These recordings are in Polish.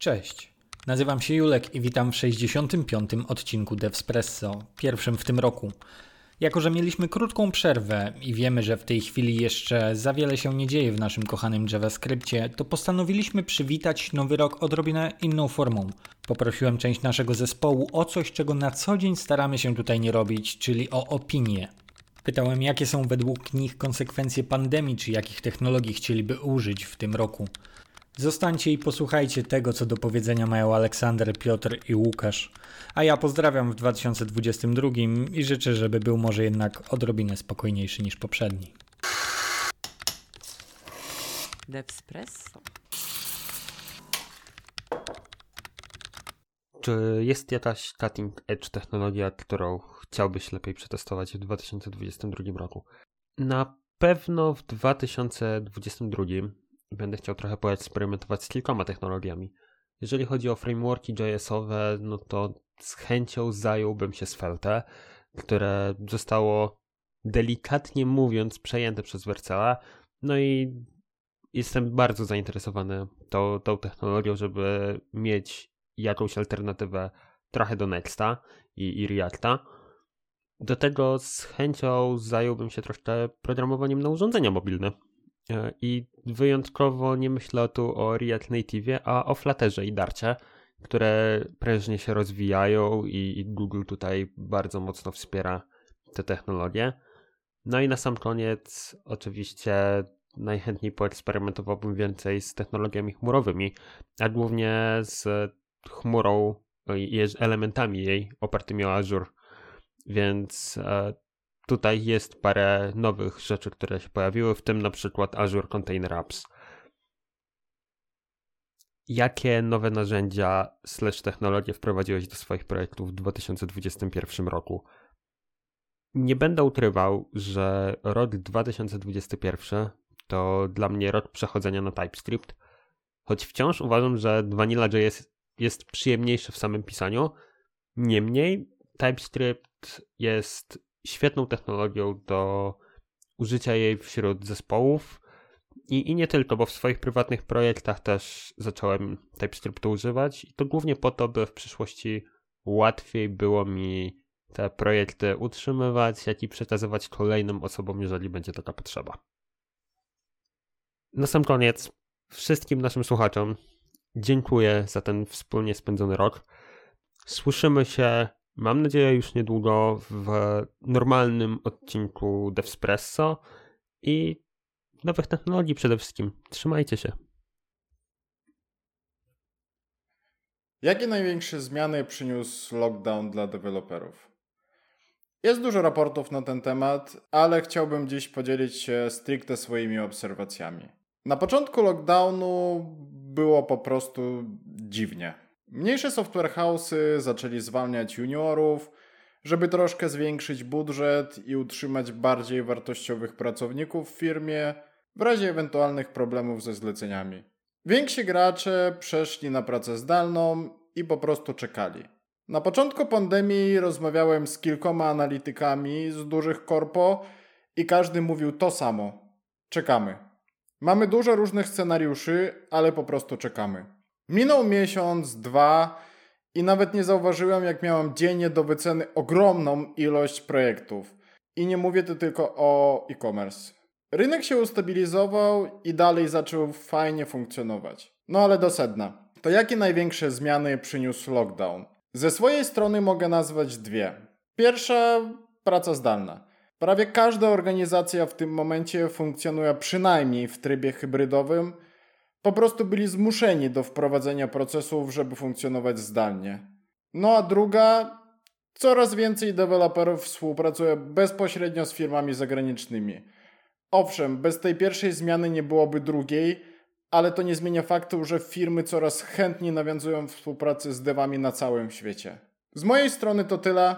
Cześć. Nazywam się Julek i witam w 65. odcinku Devspresso, pierwszym w tym roku. Jako, że mieliśmy krótką przerwę i wiemy, że w tej chwili jeszcze za wiele się nie dzieje w naszym kochanym JavaScriptie, to postanowiliśmy przywitać nowy rok odrobinę inną formą. Poprosiłem część naszego zespołu o coś, czego na co dzień staramy się tutaj nie robić, czyli o opinię. Pytałem, jakie są według nich konsekwencje pandemii, czy jakich technologii chcieliby użyć w tym roku. Zostańcie i posłuchajcie tego, co do powiedzenia mają Aleksander, Piotr i Łukasz. A ja pozdrawiam w 2022 i życzę, żeby był może jednak odrobinę spokojniejszy niż poprzedni. Devspresso. Czy jest jakaś cutting edge technologia, którą chciałbyś lepiej przetestować w 2022 roku? Na pewno w 2022 będę chciał trochę poeksperymentować z kilkoma technologiami. Jeżeli chodzi o frameworki JS-owe, no to z chęcią zająłbym się Svelte, które zostało delikatnie mówiąc przejęte przez Vercela. No i jestem bardzo zainteresowany tą, tą technologią, żeby mieć jakąś alternatywę trochę do Nexta i, i Reacta. Do tego z chęcią zająłbym się troszkę programowaniem na urządzenia mobilne. E, I wyjątkowo nie myślę tu o React Native, a o Flutterze i Darcie, które prężnie się rozwijają i, i Google tutaj bardzo mocno wspiera te technologie. No i na sam koniec, oczywiście, najchętniej poeksperymentowałbym więcej z technologiami chmurowymi, a głównie z chmurą i elementami jej opartymi o Azure. Więc e, tutaj jest parę nowych rzeczy, które się pojawiły, w tym na przykład Azure Container Apps. Jakie nowe narzędzia slash technologie wprowadziłeś do swoich projektów w 2021 roku? Nie będę ukrywał, że rok 2021 to dla mnie rok przechodzenia na TypeScript, choć wciąż uważam, że Vanilla.js jest przyjemniejszy w samym pisaniu. Niemniej TypeScript jest świetną technologią do użycia jej wśród zespołów i, i nie tylko, bo w swoich prywatnych projektach też zacząłem TypeScriptu używać i to głównie po to, by w przyszłości łatwiej było mi te projekty utrzymywać, jak i przekazywać kolejnym osobom, jeżeli będzie taka potrzeba. Na sam koniec wszystkim naszym słuchaczom dziękuję za ten wspólnie spędzony rok. Słyszymy się Mam nadzieję już niedługo w normalnym odcinku Devspresso i nowych technologii przede wszystkim. Trzymajcie się. Jakie największe zmiany przyniósł lockdown dla deweloperów? Jest dużo raportów na ten temat, ale chciałbym dziś podzielić się stricte swoimi obserwacjami. Na początku lockdownu było po prostu dziwnie. Mniejsze software house'y zaczęli zwalniać juniorów, żeby troszkę zwiększyć budżet i utrzymać bardziej wartościowych pracowników w firmie w razie ewentualnych problemów ze zleceniami. Więksi gracze przeszli na pracę zdalną i po prostu czekali. Na początku pandemii rozmawiałem z kilkoma analitykami z dużych korpo i każdy mówił to samo. Czekamy. Mamy dużo różnych scenariuszy, ale po prostu czekamy. Minął miesiąc, dwa i nawet nie zauważyłem, jak miałem dziennie do wyceny ogromną ilość projektów. I nie mówię tu tylko o e-commerce. Rynek się ustabilizował i dalej zaczął fajnie funkcjonować. No ale do sedna. To jakie największe zmiany przyniósł lockdown? Ze swojej strony mogę nazwać dwie. Pierwsza praca zdalna. Prawie każda organizacja w tym momencie funkcjonuje przynajmniej w trybie hybrydowym po prostu byli zmuszeni do wprowadzenia procesów, żeby funkcjonować zdalnie. No a druga, coraz więcej deweloperów współpracuje bezpośrednio z firmami zagranicznymi. Owszem, bez tej pierwszej zmiany nie byłoby drugiej, ale to nie zmienia faktu, że firmy coraz chętniej nawiązują współpracę z devami na całym świecie. Z mojej strony to tyle.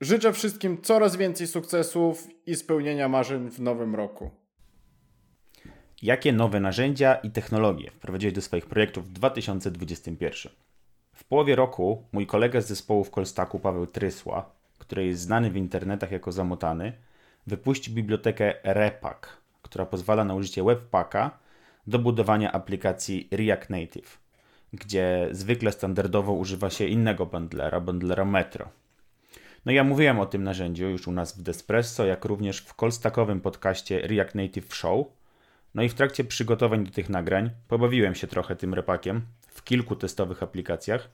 Życzę wszystkim coraz więcej sukcesów i spełnienia marzeń w nowym roku. Jakie nowe narzędzia i technologie wprowadziłeś do swoich projektów w 2021? W połowie roku mój kolega z zespołu w Kolstaku, Paweł Trysła, który jest znany w internetach jako zamotany, wypuścił bibliotekę Repack, która pozwala na użycie Webpacka do budowania aplikacji React Native. gdzie zwykle standardowo używa się innego bundlera, bundlera Metro. No ja mówiłem o tym narzędziu już u nas w Despresso, jak również w kolstakowym podcaście React Native Show. No i w trakcie przygotowań do tych nagrań pobawiłem się trochę tym repakiem w kilku testowych aplikacjach,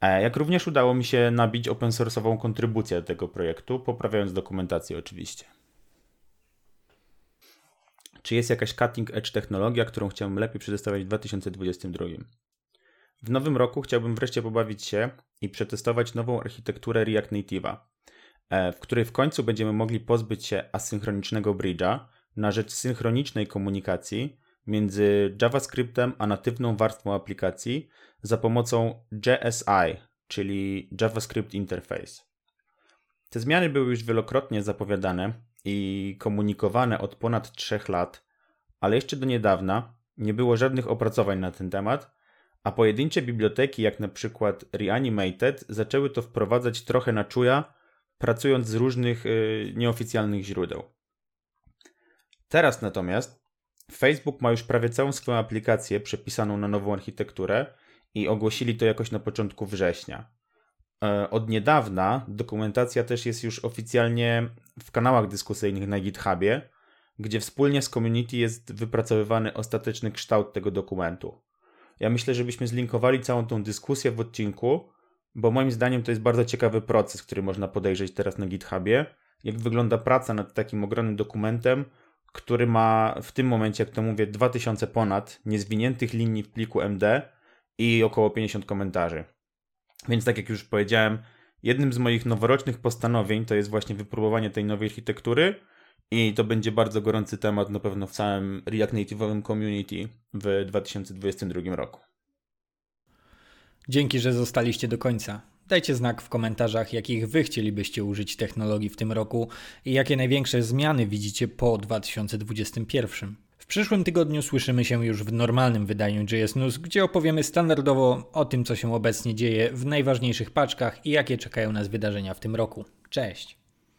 e, jak również udało mi się nabić open source'ową kontrybucję do tego projektu, poprawiając dokumentację oczywiście. Czy jest jakaś cutting edge technologia, którą chciałbym lepiej przedstawić w 2022? W nowym roku chciałbym wreszcie pobawić się i przetestować nową architekturę React Native'a, e, w której w końcu będziemy mogli pozbyć się asynchronicznego bridge'a na rzecz synchronicznej komunikacji między JavaScriptem a natywną warstwą aplikacji za pomocą JSI, czyli JavaScript Interface. Te zmiany były już wielokrotnie zapowiadane i komunikowane od ponad 3 lat, ale jeszcze do niedawna nie było żadnych opracowań na ten temat, a pojedyncze biblioteki, jak na przykład Reanimated, zaczęły to wprowadzać trochę na czuja, pracując z różnych yy, nieoficjalnych źródeł. Teraz natomiast Facebook ma już prawie całą swoją aplikację przepisaną na nową architekturę i ogłosili to jakoś na początku września. E, od niedawna dokumentacja też jest już oficjalnie w kanałach dyskusyjnych na GitHubie, gdzie wspólnie z community jest wypracowywany ostateczny kształt tego dokumentu. Ja myślę, żebyśmy zlinkowali całą tą dyskusję w odcinku, bo moim zdaniem to jest bardzo ciekawy proces, który można podejrzeć teraz na GitHubie. Jak wygląda praca nad takim ogromnym dokumentem, który ma w tym momencie, jak to mówię, 2000 ponad niezwiniętych linii w pliku MD i około 50 komentarzy. Więc tak jak już powiedziałem, jednym z moich noworocznych postanowień to jest właśnie wypróbowanie tej nowej architektury i to będzie bardzo gorący temat na pewno w całym React Native'owym community w 2022 roku. Dzięki, że zostaliście do końca. Dajcie znak w komentarzach, jakich wy chcielibyście użyć technologii w tym roku i jakie największe zmiany widzicie po 2021. W przyszłym tygodniu słyszymy się już w normalnym wydaniu JS News, gdzie opowiemy standardowo o tym, co się obecnie dzieje w najważniejszych paczkach i jakie czekają nas wydarzenia w tym roku. Cześć!